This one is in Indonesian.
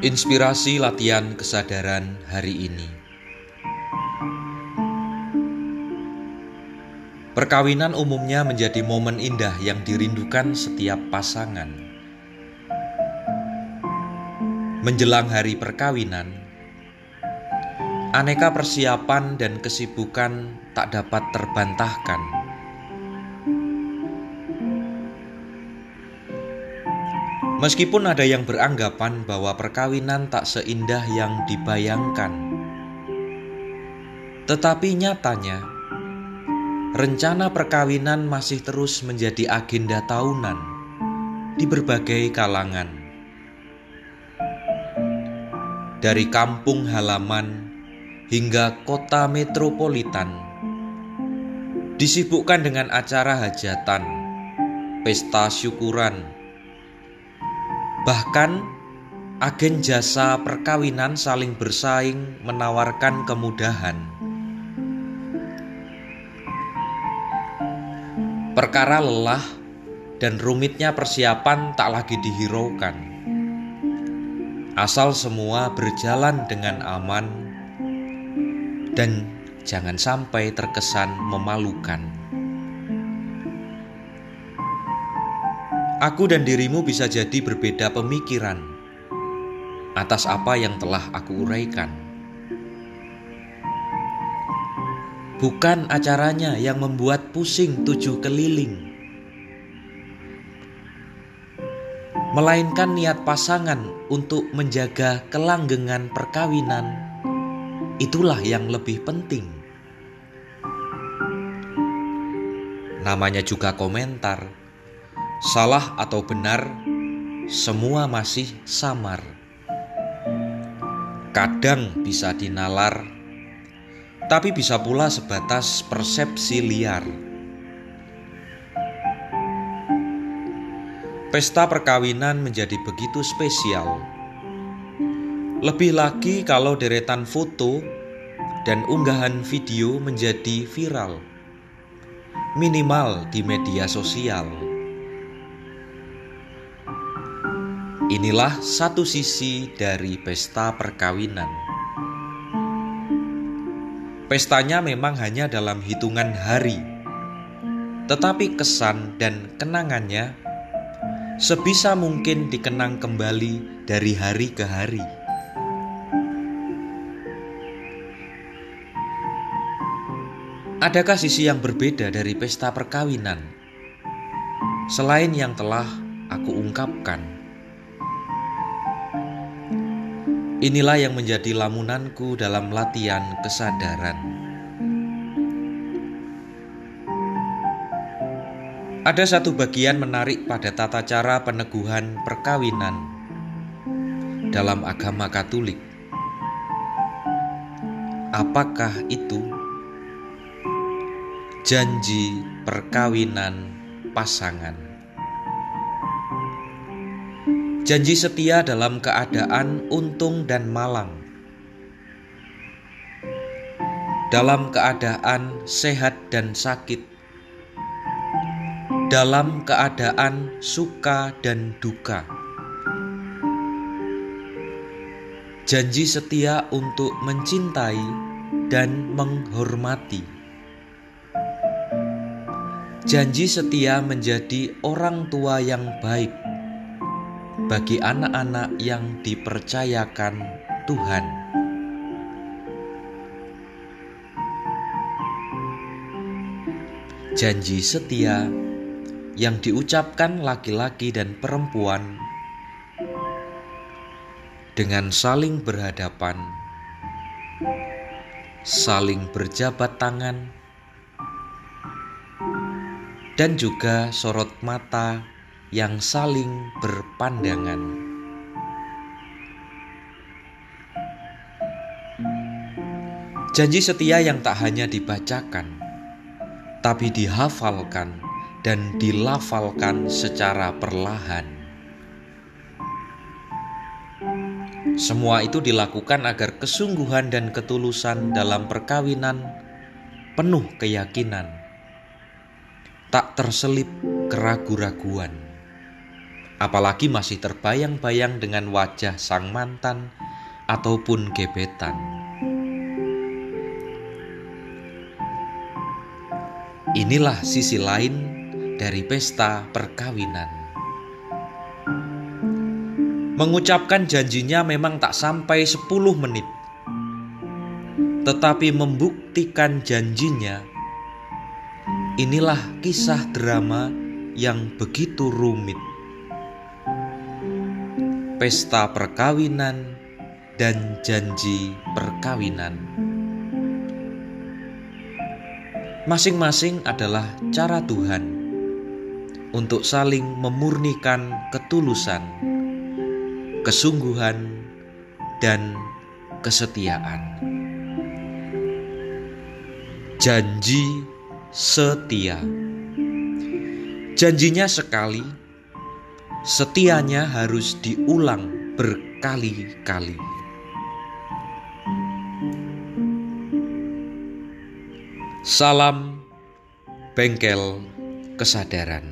Inspirasi latihan kesadaran hari ini. Perkawinan umumnya menjadi momen indah yang dirindukan setiap pasangan. Menjelang hari perkawinan, aneka persiapan dan kesibukan tak dapat terbantahkan Meskipun ada yang beranggapan bahwa perkawinan tak seindah yang dibayangkan, tetapi nyatanya rencana perkawinan masih terus menjadi agenda tahunan di berbagai kalangan. Dari kampung halaman hingga kota metropolitan, disibukkan dengan acara hajatan, pesta syukuran, Bahkan agen jasa perkawinan saling bersaing menawarkan kemudahan. Perkara lelah dan rumitnya persiapan tak lagi dihiraukan. Asal semua berjalan dengan aman dan jangan sampai terkesan memalukan. Aku dan dirimu bisa jadi berbeda pemikiran atas apa yang telah aku uraikan. Bukan acaranya yang membuat pusing tujuh keliling, melainkan niat pasangan untuk menjaga kelanggengan perkawinan. Itulah yang lebih penting. Namanya juga komentar salah atau benar, semua masih samar. Kadang bisa dinalar, tapi bisa pula sebatas persepsi liar. Pesta perkawinan menjadi begitu spesial. Lebih lagi kalau deretan foto dan unggahan video menjadi viral, minimal di media sosial. Inilah satu sisi dari pesta perkawinan. Pestanya memang hanya dalam hitungan hari, tetapi kesan dan kenangannya sebisa mungkin dikenang kembali dari hari ke hari. Adakah sisi yang berbeda dari pesta perkawinan selain yang telah aku ungkapkan? Inilah yang menjadi lamunanku dalam latihan kesadaran. Ada satu bagian menarik pada tata cara peneguhan perkawinan dalam agama Katolik. Apakah itu janji perkawinan pasangan? Janji setia dalam keadaan untung dan malang, dalam keadaan sehat dan sakit, dalam keadaan suka dan duka. Janji setia untuk mencintai dan menghormati. Janji setia menjadi orang tua yang baik bagi anak-anak yang dipercayakan Tuhan. Janji setia yang diucapkan laki-laki dan perempuan dengan saling berhadapan, saling berjabat tangan, dan juga sorot mata yang saling berpandangan. Janji setia yang tak hanya dibacakan, tapi dihafalkan dan dilafalkan secara perlahan. Semua itu dilakukan agar kesungguhan dan ketulusan dalam perkawinan penuh keyakinan, tak terselip keraguan-raguan apalagi masih terbayang-bayang dengan wajah sang mantan ataupun gebetan. Inilah sisi lain dari pesta perkawinan. Mengucapkan janjinya memang tak sampai 10 menit. Tetapi membuktikan janjinya inilah kisah drama yang begitu rumit. Pesta perkawinan dan janji perkawinan. Masing-masing adalah cara Tuhan untuk saling memurnikan ketulusan kesungguhan, dan kesetiaan. Janji setia, janjinya sekali, setianya harus diulang berkali-kali. Salam bengkel kesadaran.